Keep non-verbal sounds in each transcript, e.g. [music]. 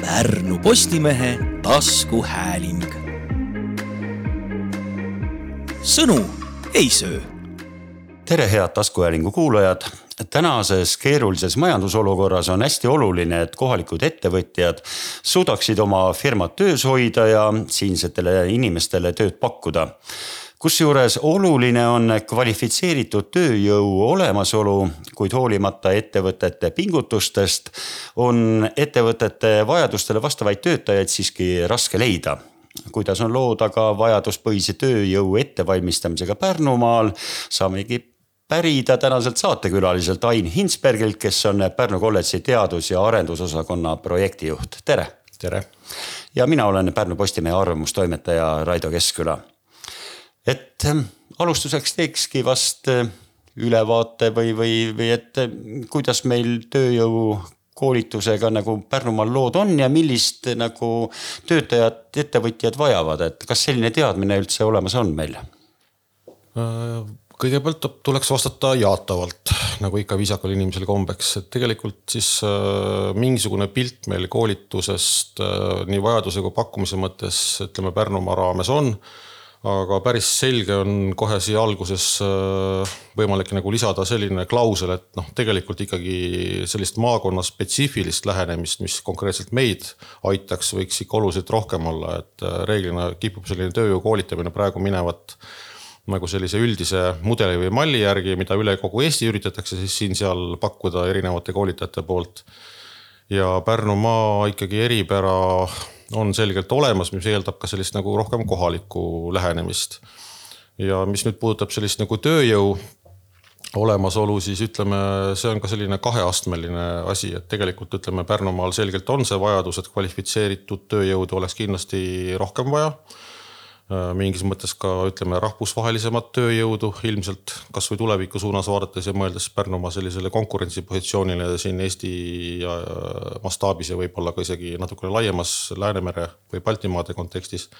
Pärnu Postimehe taskuhääling. sõnu ei söö. tere, head taskuhäälingu kuulajad. tänases keerulises majandusolukorras on hästi oluline, et kohalikud ettevõtjad suudaksid oma firmat töös hoida ja siinsetele inimestele tööd pakkuda kusjuures oluline on kvalifitseeritud tööjõu olemasolu, kuid hoolimata ettevõtete pingutustest on ettevõtete vajadustele vastavaid töötajaid siiski raske leida kuidas on lood aga vajaduspõhise tööjõu ettevalmistamisega Pärnumaal, saamegi pärida tänaselt saatekülaliselt Ain Hinsbergilt, kes on Pärnu kolledži teadus- ja arendusosakonna projektijuht, tere. tere. ja mina olen Pärnu Postimehe arvamustoimetaja Raido Keskküla et ähm, alustuseks teekski vast äh, ülevaate või, või, või et äh, kuidas meil tööjõu koolitusega nagu Pärnumaal lood on ja millist nagu töötajat ettevõtjad vajavad, et kas selline teadmine üldse olemas on meil? Äh, kõigepealt tuleks vastata jaatavalt, nagu ikka viisakal inimesel kombeks, et tegelikult siis äh, mingisugune pilt meil koolitusest äh, nii vajaduse kui pakkumise mõttes ütleme Pärnumaa raames on aga päris selge on kohe siia alguses äh, võimalik nagu lisada selline klausel, et noh, tegelikult ikkagi sellist maakonna spetsiifilist lähenemist, mis konkreetselt meid aitaks, võiks ikka oluliselt rohkem olla, et äh, reeglina kipub selline tööjõu koolitamine praegu minevat nagu sellise üldise mudeli või malli järgi, mida üle kogu Eesti üritatakse siis siin-seal pakkuda erinevate koolitajate poolt. ja Pärnumaa ikkagi eripära on selgelt olemas, mis eeldab ka sellist nagu rohkem kohalikku lähenemist. ja mis nüüd puudutab sellist nagu tööjõu olemasolu, siis ütleme, see on ka selline kaheastmeline asi, et tegelikult ütleme, Pärnumaal selgelt on see vajadus, et kvalifitseeritud tööjõudu oleks kindlasti rohkem vaja mingis mõttes ka ütleme rahvusvahelisemat tööjõudu ilmselt kasvõi tuleviku suunas vaadates ja mõeldes Pärnumaa sellisele konkurentsipositsioonile siin Eesti mastaabis ja võib-olla ka isegi natukene laiemas Läänemere või Baltimaade kontekstis.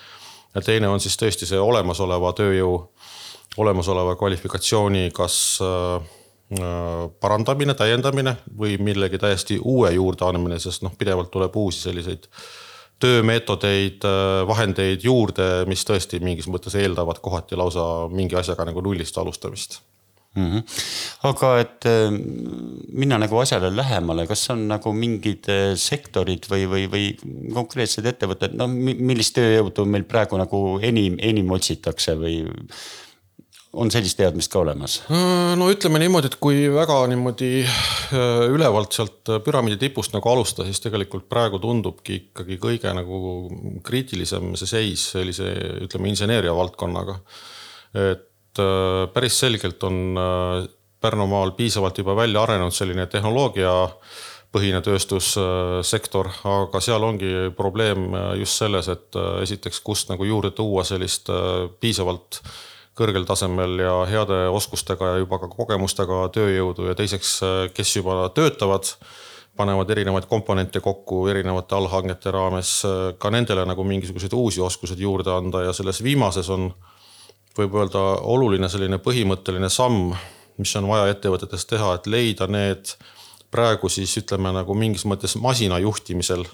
ja teine on siis tõesti see olemasoleva tööjõu, olemasoleva kvalifikatsiooni, kas äh, äh, parandamine, täiendamine või millegi täiesti uue juurdeandmine, sest noh, pidevalt tuleb uusi selliseid töömeetodeid, äh, vahendeid juurde, mis tõesti mingis mõttes eeldavad kohati lausa mingi asjaga nagu nullist alustamist mm. -hmm. aga et äh, minna nagu asjale lähemale, kas on nagu mingid äh, sektorid või, või, või konkreetsed ettevõtted, no millist tööjõudu meil praegu nagu enim, enim otsitakse või on sellist teadmist ka olemas? Äh, no ütleme niimoodi, et kui väga niimoodi äh, ülevalt sealt püramiidi tipust nagu alustada, siis tegelikult praegu tundubki ikkagi kõige nagu kriitilisem see seis sellise ütleme inseneeria valdkonnaga. et äh, päris selgelt on Pärnumaal piisavalt juba välja arenenud selline tehnoloogia põhine tööstussektor, aga seal ongi probleem just selles, et esiteks, kust nagu juurde tuua sellist piisavalt kõrgel tasemel ja heade oskustega ja juba ka kogemustega tööjõudu ja teiseks, kes juba töötavad, panevad erinevaid komponente kokku erinevate allhangete raames, ka nendele nagu mingisuguseid uusi oskuseid juurde anda ja selles viimases on, võib öelda, oluline selline põhimõtteline samm, mis on vaja ettevõtetes teha, et leida need praegu siis ütleme nagu mingis mõttes masina juhtimisel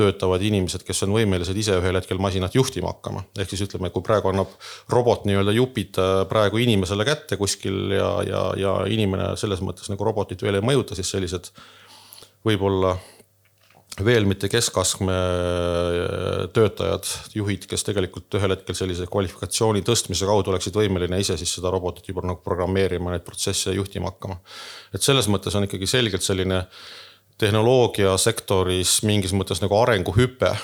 töötavad inimesed, kes on võimelised ise ühel hetkel masinat juhtima hakkama. ehk siis ütleme, kui praegu annab robot nii-öelda jupid äh, praegu inimesele kätte kuskil ja, ja, ja inimene selles mõttes nagu robotit veel ei mõjuta, siis sellised võib-olla veel mitte keskastme äh, töötajad, juhid, kes tegelikult ühel hetkel sellise kvalifikatsiooni tõstmise kaudu oleksid võimeline ise siis seda robotit juba nagu programmeerima, neid protsesse juhtima hakkama. et selles mõttes on ikkagi selgelt selline tehnoloogiasektoris mingis mõttes nagu arenguhüpe.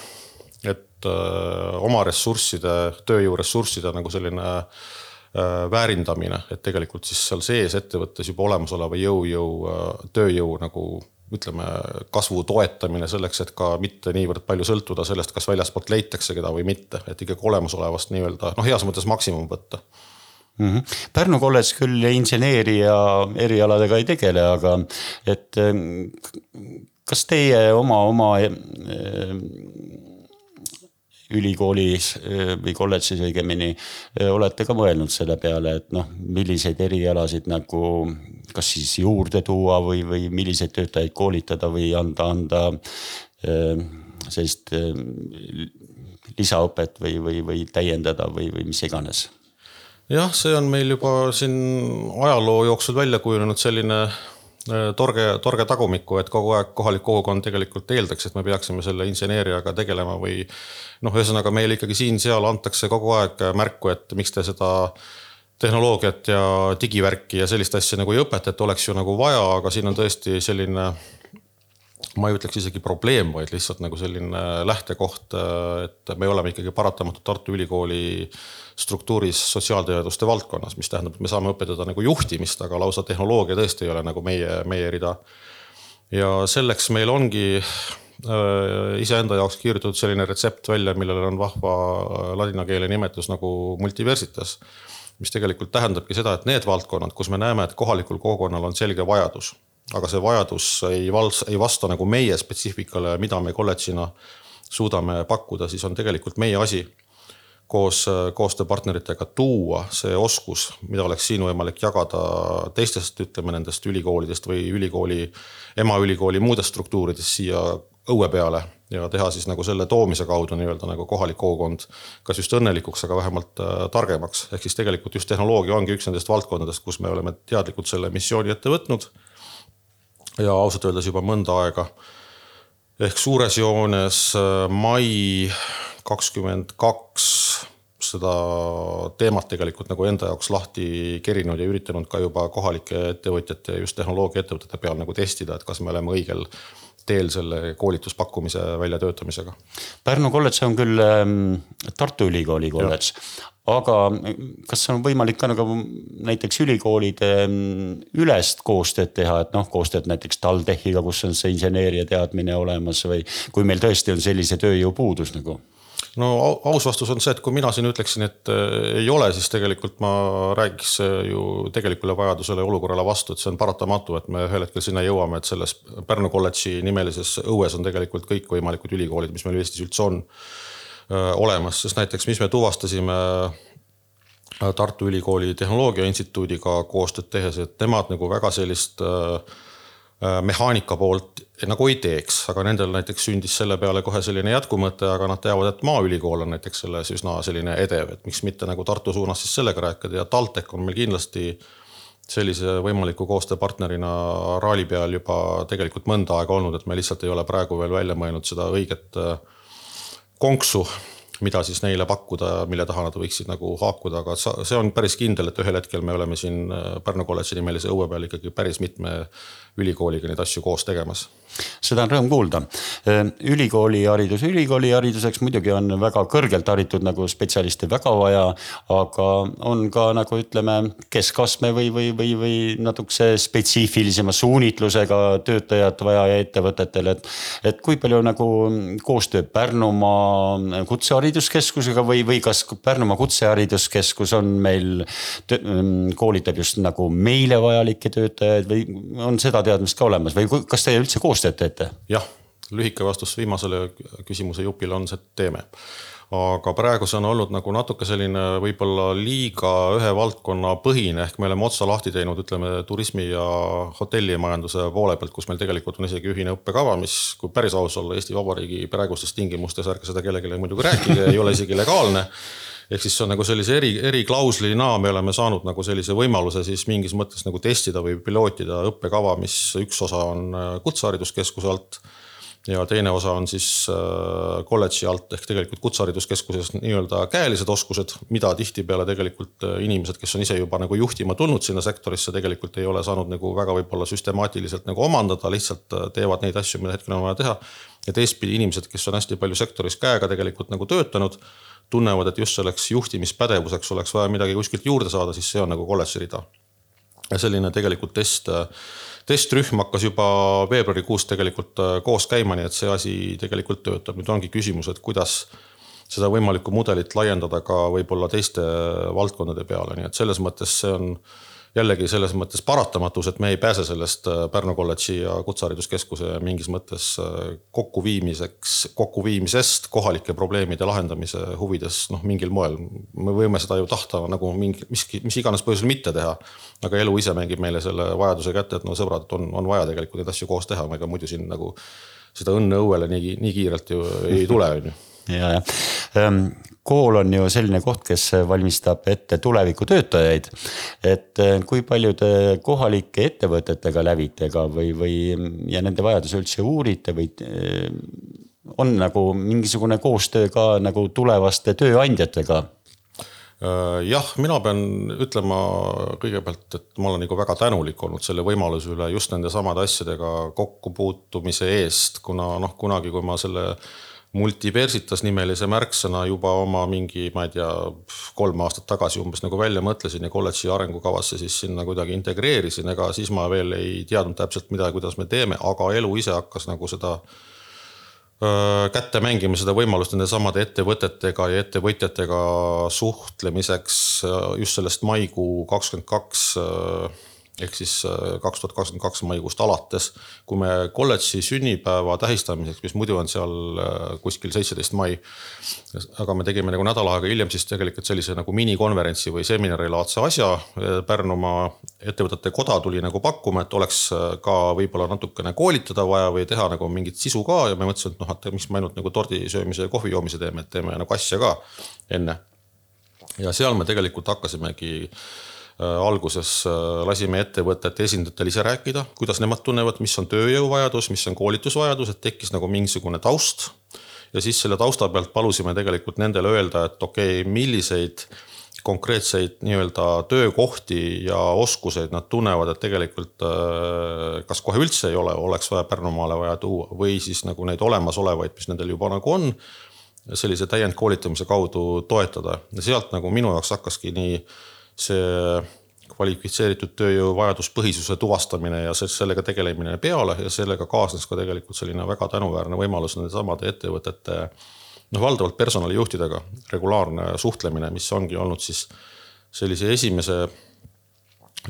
et öö, äh, oma ressursside, tööjõuressursside nagu selline öö, äh, väärindamine, et tegelikult siis seal sees ettevõttes juba olemasoleva jõujõu, äh, tööjõu nagu ütleme, kasvu toetamine selleks, et ka mitte niivõrd palju sõltuda sellest, kas väljaspoolt leitakse keda või mitte, et ikkagi olemasolevast nii-öelda noh, heas mõttes maksimum võtta mm. -hmm. Pärnu kolledž küll inseneeria erialadega ei tegele, aga et ähm, kas teie oma, oma äh, ülikoolis äh, või kolledžis õigemini äh, olete ka mõelnud selle peale, et noh, milliseid erialasid nagu kas siis juurde tuua või, või milliseid töötajaid koolitada või anda, anda sellist lisaõpet või, või, või täiendada või, või mis iganes jah, see on meil juba siin ajaloo jooksul välja kujunenud selline äh, torge, torge tagumikku, et kogu aeg kohalik kogukond tegelikult eeldaks, et me peaksime selle inseneeriaga tegelema või noh, ühesõnaga meile ikkagi siin-seal antakse kogu aeg märku, et miks te seda tehnoloogiat ja digivärki ja sellist asja nagu ei õpeta, et oleks ju nagu vaja, aga siin on tõesti selline ma ei ütleks isegi probleem, vaid lihtsalt nagu selline lähtekoht, et me oleme ikkagi paratamatult Tartu Ülikooli struktuuris sotsiaalteaduste valdkonnas, mis tähendab, et me saame õpetada nagu juhtimist, aga lausa tehnoloogia tõesti ei ole nagu meie, meie rida. ja selleks meil ongi äh, iseenda jaoks kirjutatud selline retsept välja, millel on vahva ladina keele nimetus nagu multiversitas. mis tegelikult tähendabki seda, et need valdkonnad, kus me näeme, et kohalikul kogukonnal on selge vajadus aga see vajadus ei vals-, ei vasta nagu meie spetsiifikale, mida me kolledžina suudame pakkuda, siis on tegelikult meie asi koos koostööpartneritega tuua see oskus, mida oleks siin võimalik jagada teistest, ütleme nendest ülikoolidest või ülikooli, emaülikooli muudest struktuuridest siia õue peale ja teha siis nagu selle toomise kaudu nii-öelda nagu kohalik kogukond kas just õnnelikuks, aga vähemalt äh, targemaks. ehk siis tegelikult just tehnoloogia ongi üks nendest valdkondadest, kus me oleme teadlikult selle missiooni ette võtnud ja ausalt öeldes juba mõnda aega. ehk suures joones äh, mai kakskümmend kaks seda teemat tegelikult nagu enda jaoks lahti kerinud ja üritanud ka juba kohalike ettevõtjate ja just tehnoloogiaettevõtete peal nagu testida, et kas me oleme õigel teel selle koolituspakkumise väljatöötamisega. Pärnu kolledž on küll ähm, Tartu Ülikooli kolledž, aga kas on võimalik ka nagu näiteks ülikoolide ähm, ülest koostööd teha, et noh, koostööd näiteks TalTechiga, kus on see inseneeria teadmine olemas või kui meil tõesti on sellise tööjõupuudus nagu no aus vastus on see, et kui mina siin ütleksin, et äh, ei ole, siis tegelikult ma räägiks äh, ju tegelikule vajadusele ja olukorrale vastu, et see on paratamatu, et me ühel hetkel sinna jõuame, et selles Pärnu kolledži nimelises õues on tegelikult kõikvõimalikud ülikoolid, mis meil Eestis üldse on äh, olemas, sest näiteks, mis me tuvastasime Tartu Ülikooli Tehnoloogia Instituudiga koostööd tehes, et nemad nagu väga sellist mehaanika poolt nagu ei teeks, aga nendel näiteks sündis selle peale kohe selline jätkumõte, aga nad teavad, et Maaülikool on näiteks selles üsna selline edev, et miks mitte nagu Tartu suunas siis sellega rääkida ja TalTech on meil kindlasti sellise võimaliku koostööpartnerina raali peal juba tegelikult mõnda aega olnud, et me lihtsalt ei ole praegu veel välja mõelnud seda õiget äh, konksu, mida siis neile pakkuda, mille taha nad võiksid nagu haakuda, aga see on päris kindel, et ühel hetkel me oleme siin äh, Pärnu kolledži nimelise õue peal ikkagi päris mitme ülikooliga neid asju koos tegemas seda on rõõm kuulda. ülikooliharidus, ülikoolihariduseks muidugi on väga kõrgelt haritud nagu spetsialiste väga vaja, aga on ka nagu ütleme, keskastme või, või, või, või natukese spetsiifilisema suunitlusega töötajat vaja ettevõtetel, et. et kui palju nagu koostöö Pärnumaa Kutsehariduskeskusega või, või kas Pärnumaa Kutsehariduskeskus on meil, koolitab just nagu meile vajalikke töötajaid või on seda teadmist ka olemas või kas teie üldse koostööd koostööd teete? jah, lühike vastus viimasele küsimuse jupile on see, et teeme aga praegu see on olnud nagu natuke selline võib-olla liiga ühe valdkonna põhine, ehk me oleme otsa lahti teinud, ütleme turismi ja hotellimajanduse poole pealt, kus meil tegelikult on isegi ühine õppekava, mis, kui päris aus olla, Eesti Vabariigi praegustes tingimustes, ärge seda kellelegi muidugi rääkige, ei ole isegi legaalne ehk siis see on nagu sellise eri, eriklauslina me oleme saanud nagu sellise võimaluse siis mingis mõttes nagu testida või pilootida õppekava, mis üks osa on äh, Kutsehariduskeskuse alt ja teine osa on siis äh, kolledži alt ehk tegelikult Kutsehariduskeskuses nii-öelda käelised oskused, mida tihtipeale tegelikult äh, inimesed, kes on ise juba nagu juhtima tulnud sinna sektorisse, tegelikult ei ole saanud nagu väga võib-olla süstemaatiliselt nagu omandada, lihtsalt teevad neid asju, mida hetkel on vaja teha. ja teistpidi inimesed, kes on hästi palju sektoris käega tegelikult nagu töötanud tunnevad, et just selleks juhtimispädevuseks oleks vaja midagi kuskilt juurde saada, siis see on nagu kolledži rida. ja selline tegelikult test, testrühm hakkas juba veebruarikuus tegelikult äh, koos käima, nii et see asi tegelikult töötab, nüüd ongi küsimus, et kuidas seda võimalikku mudelit laiendada ka võib-olla teiste valdkondade peale, nii et selles mõttes see on jällegi selles mõttes paratamatus, et me ei pääse sellest äh, Pärnu kolledži ja Kutsehariduskeskuse mingis mõttes äh, kokkuviimiseks, kokkuviimisest kohalike probleemide lahendamise huvides noh, mingil moel. me võime seda ju tahta nagu mingi, miski, mis iganes põhjusel mitte teha. aga elu ise mängib meile selle vajaduse kätte, et no sõbrad, on, on vaja tegelikult neid asju koos teha, ega muidu siin nagu seda õnne õuele nii, nii kiirelt ju ei tule, on ju. [laughs] ja, jah kool on ju selline koht, kes valmistab ette tuleviku töötajaid. et eh, kui paljude kohalike ettevõtetega lävite ka või, või ja nende vajadusi üldse uurite või eh, on nagu mingisugune koostöö ka nagu tulevaste tööandjatega? Äh, jah, mina pean ütlema kõigepealt, et ma olen nagu väga tänulik olnud selle võimaluse üle just nende samade asjadega kokkupuutumise eest, kuna noh, kunagi, kui ma selle multiversitas nimelise märksõna juba oma mingi, ma ei tea, kolm aastat tagasi umbes nagu välja mõtlesin ja kolledži arengukavasse siis sinna kuidagi integreerisin, ega siis ma veel ei teadnud täpselt mida ja kuidas me teeme, aga elu ise hakkas nagu seda öö, kätte mängima seda võimalust nende samade ettevõtetega ja ettevõtjatega suhtlemiseks just sellest maikuu kakskümmend kaks ehk siis äh, kaks tuhat kakskümmend kaks maikuust alates, kui me kolledži sünnipäeva tähistamiseks, mis muidu on seal äh, kuskil seitseteist mai. aga me tegime nagu nädal aega hiljem siis tegelikult sellise nagu minikonverentsi või seminarilaadse asja. Pärnumaa ettevõtete koda tuli nagu pakkuma, et oleks äh, ka võib-olla natukene koolitada vaja või teha nagu mingit sisu ka ja me mõtlesime, et noh, et miks me ainult nagu tordi söömise ja kohvi joomise teeme, et teeme nagu asja ka enne. ja seal me tegelikult hakkasimegi Äh, alguses äh, lasime ettevõtete esindajatel ise rääkida, kuidas nemad tunnevad, mis on tööjõuvajadus, mis on koolitusvajadus, et tekkis nagu mingisugune taust. ja siis selle tausta pealt palusime tegelikult nendele öelda, et okei okay,, milliseid konkreetseid nii-öelda töökohti ja oskuseid nad tunnevad, et tegelikult äh, kas kohe üldse ei ole, oleks vaja Pärnumaale vaja tuua või siis nagu neid olemasolevaid, mis nendel juba nagu on. sellise täiendkoolitamise kaudu toetada ja sealt nagu minu jaoks hakkaski nii see kvalifitseeritud tööjõu vajaduspõhisuse tuvastamine ja sellega tegelemine peale ja sellega kaasnes ka tegelikult selline väga tänuväärne võimalus nendesamade ettevõtete noh, valdavalt personalijuhtidega regulaarne suhtlemine, mis ongi olnud siis sellise esimese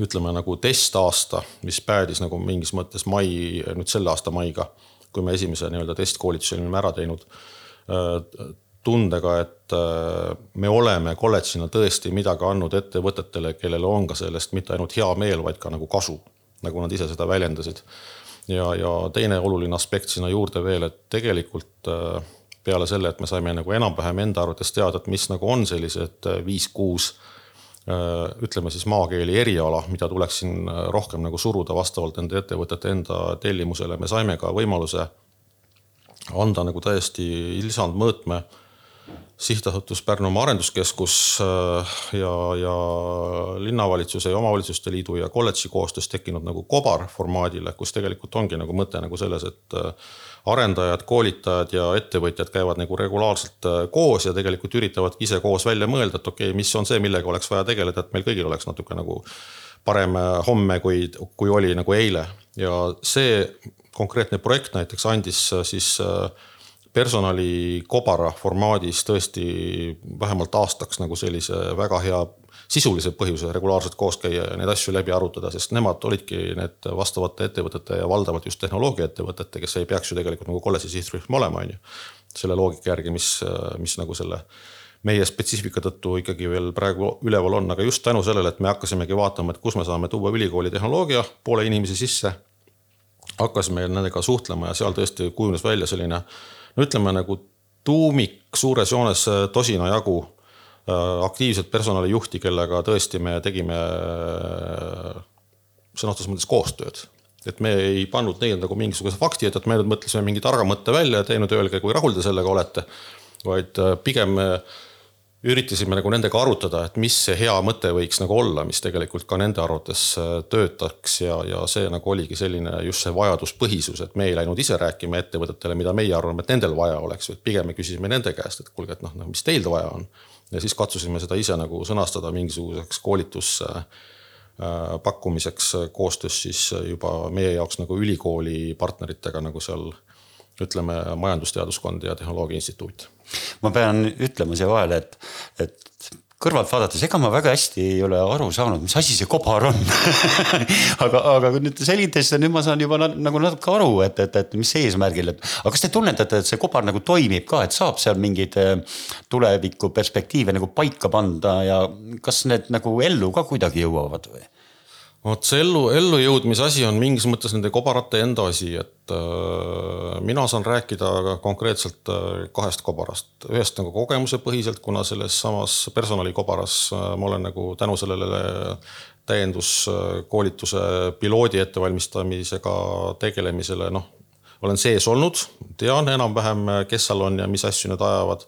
ütleme nagu testaasta, mis päädis nagu mingis mõttes mai, nüüd selle aasta maiga, kui me esimese nii-öelda testkoolituse olime ära teinud tundega, et äh, me oleme kolledžina tõesti midagi andnud ettevõtetele, kellel on ka sellest mitte ainult hea meel, vaid ka nagu kasu, nagu nad ise seda väljendasid. ja, ja teine oluline aspekt sinna juurde veel, et tegelikult äh, peale selle, et me saime nagu enam-vähem enda arvates teada, et mis nagu on sellised äh, viis-kuus ütleme siis maakeeli eriala, mida tuleks siin rohkem nagu suruda vastavalt nende ettevõtete enda tellimusele, me saime ka võimaluse anda nagu täiesti lisandmõõtme sihtasutus Pärnumaa Arenduskeskus äh, ja, ja linnavalitsuse ja omavalitsuste liidu ja kolledži koostöös tekkinud nagu kobarformaadile, kus tegelikult ongi nagu mõte nagu selles, et äh, arendajad, koolitajad ja ettevõtjad käivad nagu regulaarselt äh, koos ja tegelikult üritavadki ise koos välja mõelda, et okei okay,, mis on see, millega oleks vaja tegeleda, et meil kõigil oleks natuke nagu parem homme, kui, kui oli nagu eile. Ja see konkreetne projekt näiteks andis siis äh, personali kobara formaadis tõesti vähemalt aastaks nagu sellise väga hea sisulise põhjuse regulaarselt koos käia ja neid asju läbi arutada, sest nemad olidki need vastavate ettevõtete ja valdavalt just tehnoloogiaettevõtete, kes ei peaks ju tegelikult nagu kolledži sihtrühm olema, on ju. selle loogika järgi, mis, mis nagu selle meie spetsiifika tõttu ikkagi veel praegu üleval on, aga just tänu sellele, et me hakkasimegi vaatama, et kus me saame tuua ülikooli tehnoloogia poole inimesi sisse. hakkasime nendega suhtlema ja seal tõesti kujunes välja selline no ütleme nagu tuumik suures joones äh, tosina jagu äh, aktiivset personalijuhti, kellega tõesti me tegime äh, sõna otseses mõttes koostööd. et me ei pannud neid nagu mingisuguse fakti ette, et me nüüd mõtlesime mingi targa mõtte välja ja teinud, öelge, kui rahul te sellega olete. vaid pigem üritasime nagu nendega arutada, et mis see hea mõte võiks nagu olla, mis tegelikult ka nende arvates äh, töötaks ja, ja see nagu oligi selline just see vajaduspõhisus, et me ei läinud ise rääkima ettevõtetele, mida meie arvame, et nendel vaja oleks, vaid pigem me küsisime nende käest, et kuulge, et noh, noh, mis teil vaja on. ja siis katsusime seda ise nagu sõnastada mingisuguseks koolitus äh, pakkumiseks koostöös siis juba meie jaoks nagu ülikooli partneritega nagu seal ütleme, Majandusteaduskond ja Tehnoloogia Instituut. ma pean ütlema siia vahele, et, et kõrvalt vaadates, ega ma väga hästi ei ole aru saanud, mis asi see kobar on [laughs] aga, aga nüüd selgitades, nüüd ma saan juba nagu natuke aru, et, et, et mis eesmärgil, et. aga kas te tunnetate, et see kobar nagu toimib ka, et saab seal mingeid äh, tuleviku perspektiive nagu paika panna ja kas need nagu ellu ka kuidagi jõuavad või? Vot see ellu, ellujõudmise asi on mingis mõttes nende kobarate enda asi, et äh, mina saan rääkida konkreetselt äh, kahest kobarast. ühest nagu kogemusepõhiselt, kuna selles samas personalikobaras äh, ma olen nagu tänu sellele täienduskoolituse piloodi ettevalmistamisega tegelemisele, noh, olen sees olnud, tean enam-vähem, kes seal on ja mis asju nad ajavad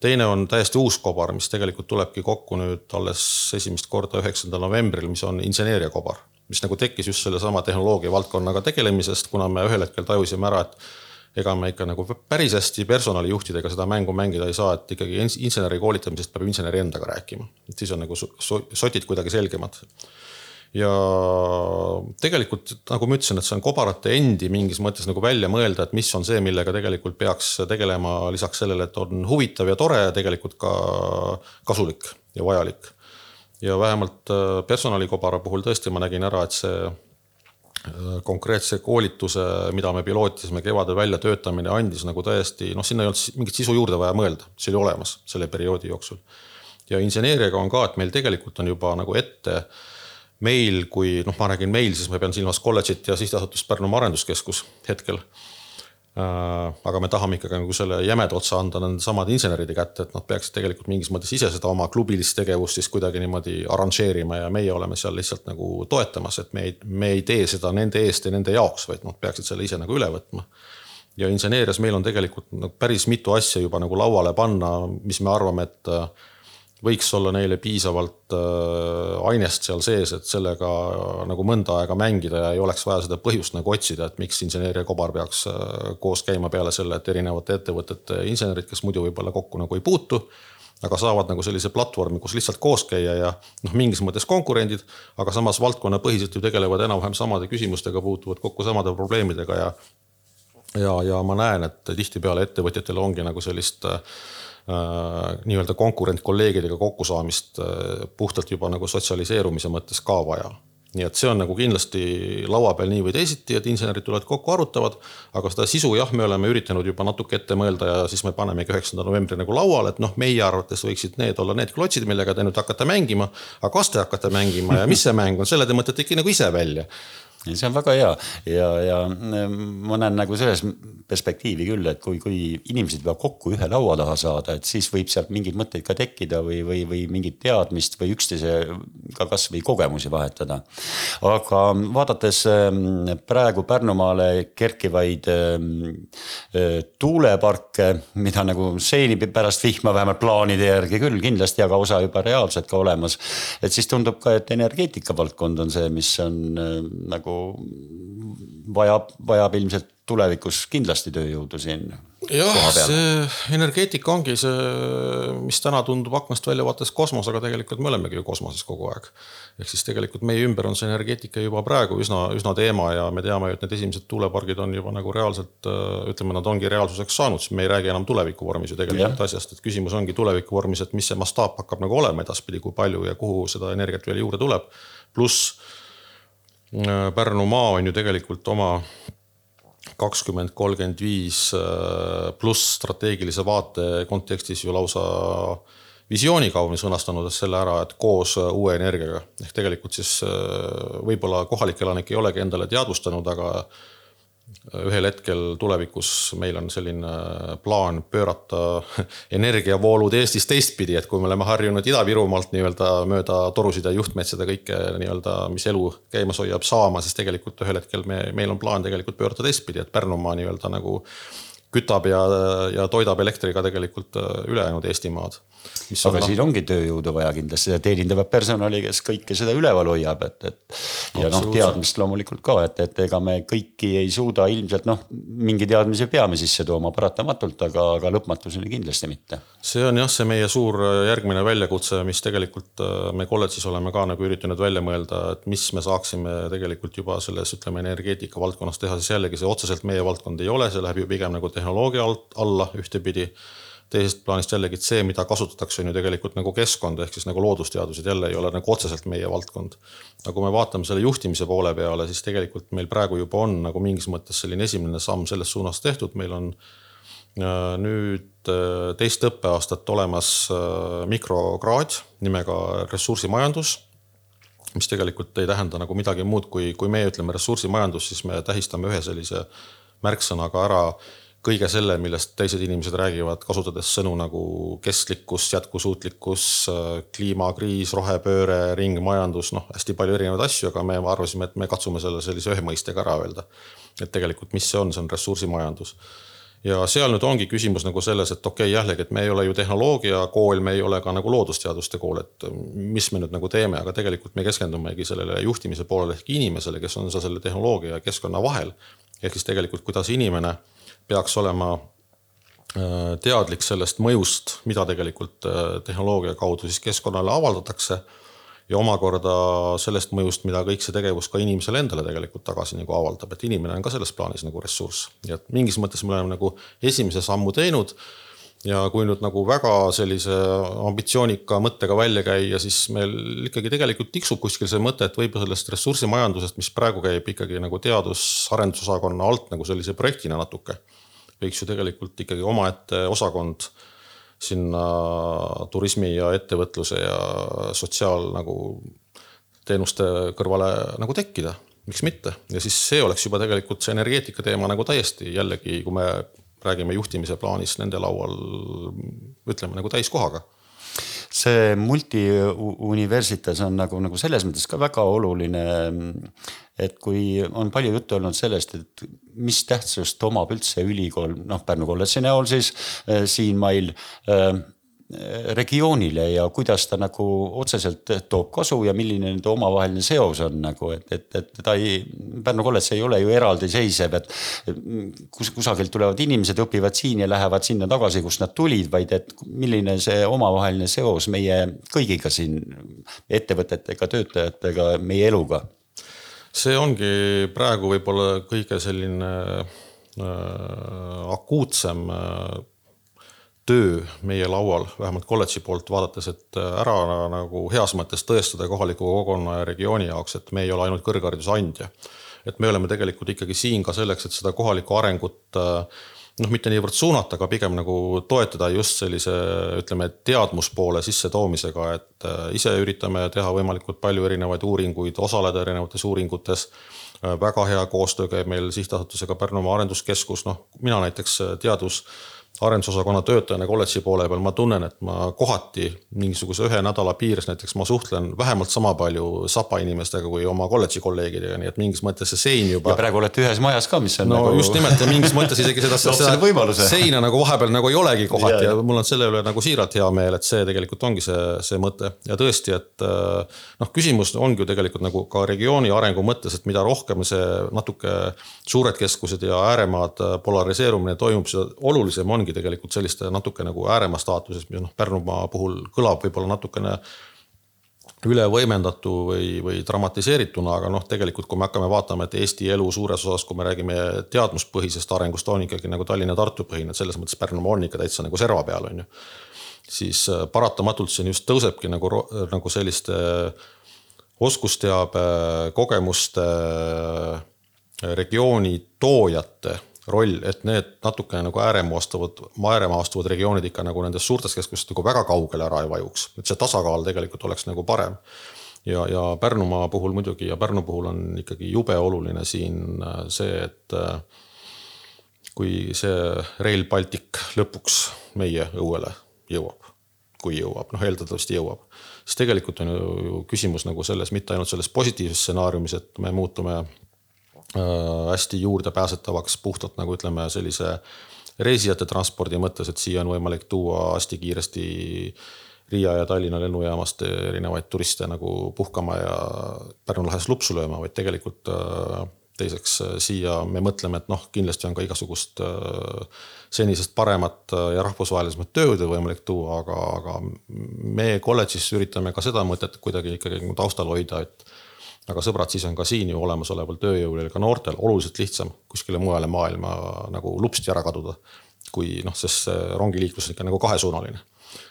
teine on täiesti uus kobar, mis tegelikult tulebki kokku nüüd alles esimest korda üheksandal novembril, mis on inseneeriakobar, mis nagu tekkis just sellesama tehnoloogia valdkonnaga tegelemisest, kuna me ühel hetkel tajusime ära, et ega me ikka nagu päris hästi personalijuhtidega seda mängu mängida ei saa, et ikkagi inseneri koolitamisest peab inseneri endaga rääkima, et siis on nagu sotid kuidagi selgemad ja tegelikult nagu ma ütlesin, et see on kobarate endi mingis mõttes nagu välja mõelda, et mis on see, millega tegelikult peaks tegelema lisaks sellele, et on huvitav ja tore, tegelikult ka kasulik ja vajalik. ja vähemalt äh, personalikobara puhul tõesti ma nägin ära, et see äh, konkreetse koolituse, mida me pilootisime kevadel väljatöötamine, andis nagu täiesti noh, sinna ei olnud mingit sisu juurde vaja mõelda, see oli olemas selle perioodi jooksul. ja inseneeriaga on ka, et meil tegelikult on juba nagu ette äh, meil, kui noh, ma räägin meil, siis ma pean silmas kolledžit ja sihtasutust Pärnumaa Arenduskeskus hetkel. Äh, aga me tahame ikkagi nagu selle jämeda otsa anda nende samade inseneride kätte, et nad peaksid tegelikult mingis mõttes ise seda oma klubilist tegevust siis kuidagi niimoodi arranžeerima ja meie oleme seal lihtsalt nagu toetamas, et me ei, me ei tee seda nende eest ja nende jaoks, vaid nad peaksid selle ise nagu üle võtma ja inseneerias meil on tegelikult nagu päris mitu asja juba nagu lauale panna, mis me arvame, et võiks olla neile piisavalt äh, ainest seal sees, et sellega äh, nagu mõnda aega mängida ja ei oleks vaja seda põhjust nagu otsida, et miks inseneeria kobar peaks äh, koos käima peale selle, et erinevate ettevõtete insenerid, kes muidu võib-olla kokku nagu ei puutu aga saavad nagu sellise platvormi, kus lihtsalt koos käia ja noh, mingis mõttes konkurendid, aga samas valdkonnapõhiselt ju tegelevad enam-vähem samade küsimustega, puutuvad kokku samade probleemidega ja ja, ja ma näen, et tihtipeale ettevõtjatel ongi nagu sellist Äh, nii-öelda konkurent kolleegidega kokkusaamist äh, puhtalt juba nagu sotsialiseerumise mõttes ka vaja nii et see on nagu kindlasti laua peal nii või teisiti, et insenerid tulevad kokku, arutavad, aga seda sisu jah, me oleme üritanud juba natuke ette mõelda ja siis me panemegi üheksanda novembri nagu lauale, et noh, meie arvates võiksid need olla need klotsid, millega te nüüd hakkate mängima. aga kas te hakkate mängima ja mis see mäng on, selle te mõtlete ikka nagu ise välja see on väga hea ja, ja ma näen nagu selles perspektiivi küll, et kui, kui inimesed peavad kokku ühe laua taha saada, et siis võib sealt mingeid mõtteid ka tekkida või, või, või mingit teadmist või üksteisega kasvõi kogemusi vahetada. aga vaadates ähm, praegu Pärnumaale kerkivaid äh, tuuleparke, mida nagu seeni pärast vihma vähemalt plaanide järgi küll kindlasti, aga osa juba reaalselt ka olemas. et siis tundub ka, et energeetika valdkond on see, mis on äh, nagu vajab, vajab ilmselt tulevikus kindlasti tööjõudu siin. jah, see energeetika ongi see, mis täna tundub aknast välja vaadates kosmos, aga tegelikult me olemegi ju kosmoses kogu aeg. ehk siis tegelikult meie ümber on see energeetika juba praegu üsna, üsna teema ja me teame ju, et need esimesed tuulepargid on juba nagu reaalselt ütleme, nad ongi reaalsuseks saanud, sest me ei räägi enam tuleviku vormis ju tegelikult ja. asjast, et küsimus ongi tuleviku vormis, et mis see mastaap hakkab nagu olema edaspidi, kui palju ja kuhu seda energiat veel juurde tuleb. pluss Äh, Pärnumaa on ju tegelikult oma kakskümmend, kolmkümmend viis äh, pluss strateegilise vaate kontekstis ju lausa visiooniga on sõnastanud selle ära, et koos äh, uue energiaga. Ehk tegelikult siis võib-olla kohalik elanik ei olegi endale teadvustanud, aga ühel hetkel tulevikus meil on selline plaan pöörata [laughs] energiavoolud Eestis teistpidi, et kui me oleme harjunud Ida-Virumaalt nii-öelda mööda torusid ja juhtmeid seda kõike nii-öelda, mis elu käimas hoiab, saama, siis tegelikult ühel hetkel me, meil on plaan tegelikult pöörata teistpidi, et Pärnumaa nii-öelda nagu kütab ja, ja toidab elektriga tegelikult ülejäänud Eestimaad aga no... siin ongi tööjõudu vaja kindlasti ja teenindavat personali, kes kõike seda üleval hoiab, et, et. ja noh, teadmist loomulikult ka, et, et ega me kõiki ei suuda ilmselt noh, mingi teadmise peame sisse tooma paratamatult, aga, aga lõpmatuseni kindlasti mitte. see on jah, see meie suur äh, järgmine väljakutse, mis tegelikult äh, me kolledžis oleme ka nagu üritanud välja mõelda, et mis me saaksime tegelikult juba selles, ütleme energeetika valdkonnas teha, siis jällegi see otseselt meie valdkond ei ole, see läheb ju pigem nagu tehnoloogia alt alla ühtepidi teisest plaanist jällegi, see, mida kasutatakse, on ju tegelikult nagu keskkond, ehk siis nagu loodusteadused jälle ei ole nagu otseselt meie valdkond. aga kui me vaatame selle juhtimise poole peale, siis tegelikult meil praegu juba on nagu mingis mõttes selline esimene samm selles suunas tehtud, meil on äh, nüüd äh, teist õppeaastat olemas äh, mikrokraad nimega ressursimajandus mis tegelikult ei tähenda nagu midagi muud, kui, kui meie ütleme ressursimajandus, siis me tähistame ühe sellise märksõnaga ära kõige selle, millest teised inimesed räägivad, kasutades sõnu nagu kestlikkus, jätkusuutlikkus, kliimakriis, rohepööre, ringmajandus, noh, hästi palju erinevaid asju, aga me arvasime, et me katsume selle sellise ühe mõistega ära öelda. et tegelikult, mis see on, see on ressursimajandus ja seal nüüd ongi küsimus nagu selles, et okei okay,, jällegi, et me ei ole ju tehnoloogiakool, me ei ole ka nagu loodusteaduste kool, et mis me nüüd nagu teeme, aga tegelikult me keskendumegi sellele juhtimise poolele ehk inimesele, kes on seal selle tehnoloogia ja keskkonna vahel. ehk siis tegelikult, kuidas inimene peaks olema äh, teadlik sellest mõjust, mida tegelikult äh, tehnoloogia kaudu siis keskkonnale avaldatakse ja omakorda sellest mõjust, mida kõik see tegevus ka inimesele endale tegelikult tagasi nagu avaldab, et inimene on ka selles plaanis nagu ressurss. ja et mingis mõttes me oleme nagu esimese sammu teinud. ja kui nüüd nagu väga sellise ambitsioonika mõttega välja käia, siis meil ikkagi tegelikult tiksub kuskil see mõte, et võib-olla sellest ressursimajandusest, mis praegu käib ikkagi nagu teadus-arendusosakonna alt nagu sellise projektina natuke. Võiks ju tegelikult ikkagi omaette osakond sinna turismi ja ettevõtluse ja sotsiaal nagu teenuste kõrvale nagu tekkida, miks mitte. ja siis see oleks juba tegelikult see energeetika teema nagu täiesti jällegi, kui me räägime juhtimise plaanis nende laual ütleme nagu täiskohaga see multiuniversitas on nagu, nagu selles mõttes ka väga oluline. et kui on palju juttu olnud sellest, et mis tähtsust omab üldse ülikool, noh Pärnu kolledži näol siis äh, siinmail äh, regioonile ja kuidas ta nagu otseselt toob kasu ja milline nende omavaheline seos on nagu, et, et, et ta ei, Pärnu kolledž ei ole ju eraldiseisev, et kus kusagilt tulevad inimesed, õpivad siin ja lähevad sinna tagasi, kust nad tulid, vaid et milline see omavaheline seos meie kõigiga siin, ettevõtetega, töötajatega, meie eluga? See ongi praegu võib-olla kõige selline äh, akuutsem äh, töö meie laual, vähemalt kolledži poolt vaadates, et ära nagu heas mõttes tõestada kohaliku kogukonna ja regiooni jaoks, et me ei ole ainult kõrghariduse andja. et me oleme tegelikult ikkagi siin ka selleks, et seda kohalikku arengut noh, mitte niivõrd suunata, aga pigem nagu toetada just sellise ütleme, teadmuspoole sissetoomisega, et ise üritame teha võimalikult palju erinevaid uuringuid, osaleda erinevates uuringutes väga hea koostöö käib meil sihtasutusega Pärnumaa Arenduskeskus, noh, mina näiteks teadus arendusosakonna töötajana kolledži poole peal ma tunnen, et ma kohati mingisuguse ühe nädala piires näiteks ma suhtlen vähemalt sama palju Sapa inimestega kui oma kolledži kolleegidega, nii et mingis mõttes see sein juba. ja praegu olete ühes majas ka, mis on no, nagu. just nimelt ja mingis mõttes isegi seda, [laughs] seda [laughs] seina nagu vahepeal nagu ei olegi kohati ja, ja mul on selle üle nagu siiralt hea meel, et see tegelikult ongi see, see mõte ja tõesti, et äh, noh, küsimus ongi ju tegelikult nagu ka regiooni arengu mõttes, et mida rohkem see natuke suured keskused ja ääremaad polariseerumine toimub, seda olulisem ongi ongi tegelikult selliste natuke nagu ääremaa staatuses, mis noh, Pärnumaa puhul kõlab võib-olla natukene üle võimendatu või, või dramatiseerituna, aga noh, tegelikult kui me hakkame vaatama, et Eesti elu suures osas, kui me räägime teadmuspõhisest arengust, on ikkagi nagu Tallinna-Tartu põhine, et selles mõttes Pärnumaa on ikka täitsa nagu serva peal, on ju. siis äh, paratamatult siin just tõusebki nagu, nagu selliste oskusteabe, kogemuste, regiooni toojate roll, et need natukene nagu ääremaastuvad, ääremaastuvad regioonid ikka nagu nendest suurtest keskustest nagu väga kaugele ära ei vajuks, et see tasakaal tegelikult oleks nagu parem. ja, ja Pärnumaa puhul muidugi ja Pärnu puhul on ikkagi jube oluline siin äh, see, et äh, kui see Rail Baltic lõpuks meie õuele jõuab, kui jõuab, noh eeldatavasti jõuab, siis tegelikult on ju küsimus nagu selles, mitte ainult selles positiivses stsenaariumis, et me muutume hästi juurdepääsetavaks puhtalt nagu ütleme, sellise reisijate transpordi mõttes, et siia on võimalik tuua hästi kiiresti Riia ja Tallinna lennujaamast erinevaid turiste nagu puhkama ja Pärnu lahes lupsu lööma, vaid tegelikult äh, teiseks äh, siia me mõtleme, et noh, kindlasti on ka igasugust senisest paremat ja rahvusvahelisemat tööjõudu võimalik tuua, aga, aga me kolledžis üritame ka seda mõtet kuidagi ikkagi nagu taustal hoida, et aga sõbrad, siis on ka siin ju olemasoleval tööjõul ja ka noortel oluliselt lihtsam kuskile mujale maailma nagu lupsti ära kaduda. kui noh, sest rongiliiklus on ikka nagu kahesuunaline.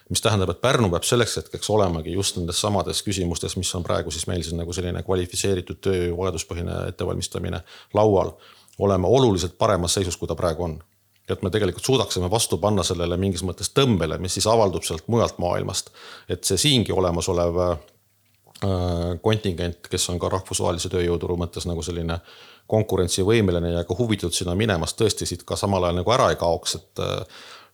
mis tähendab, et Pärnu peab selleks hetkeks olemagi just nendes samades küsimustes, mis on praegu siis meil siin nagu selline kvalifitseeritud tööjõu vajaduspõhine ettevalmistamine laual. olema oluliselt paremas seisus, kui ta praegu on et me tegelikult suudaksime vastu panna sellele mingis mõttes tõmbele, mis siis avaldub sealt mujalt maailmast. et see siingi olemasolev kontingent, kes on ka rahvusvahelise tööjõuturu mõttes nagu selline konkurentsivõimeline ja ka huvitatud sinna minemast, tõesti siit ka samal ajal nagu ära ei kaoks, et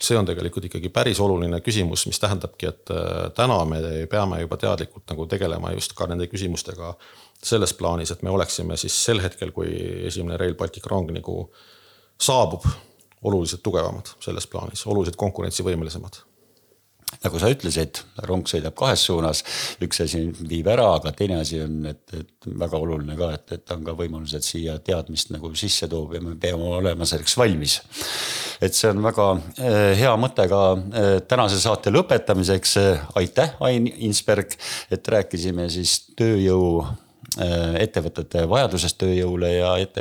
see on tegelikult ikkagi päris oluline küsimus, mis tähendabki, et täna me peame juba teadlikult nagu tegelema just ka nende küsimustega selles plaanis, et me oleksime siis sel hetkel, kui esimene Rail Baltic rong nagu saabub, oluliselt tugevamad selles plaanis, oluliselt konkurentsivõimelisemad nagu sa ütlesid, rong sõidab kahes suunas, üks asi viib ära, aga teine asi on, et, et väga oluline ka, et, et on ka võimalus, et siia teadmist nagu sisse toob ja me peame olema selleks valmis. et see on väga eh, hea mõte ka eh, tänase saate lõpetamiseks. aitäh, Ain Insberg, et rääkisime siis tööjõu eh, ettevõtete vajadusest tööjõule ja et,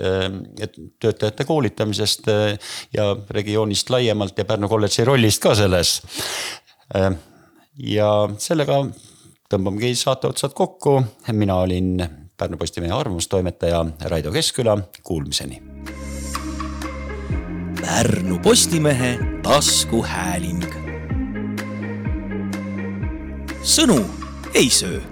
et töötajate koolitamisest ja regioonist laiemalt ja Pärnu kolledži rollist ka selles. Äh, ja sellega tõmbamegi saate otsad kokku. mina olin Pärnu Postimehe arvamustoimetaja Raido Keskküla, kuulmiseni. Pärnu Postimehe taskuhääling. sõnu ei söö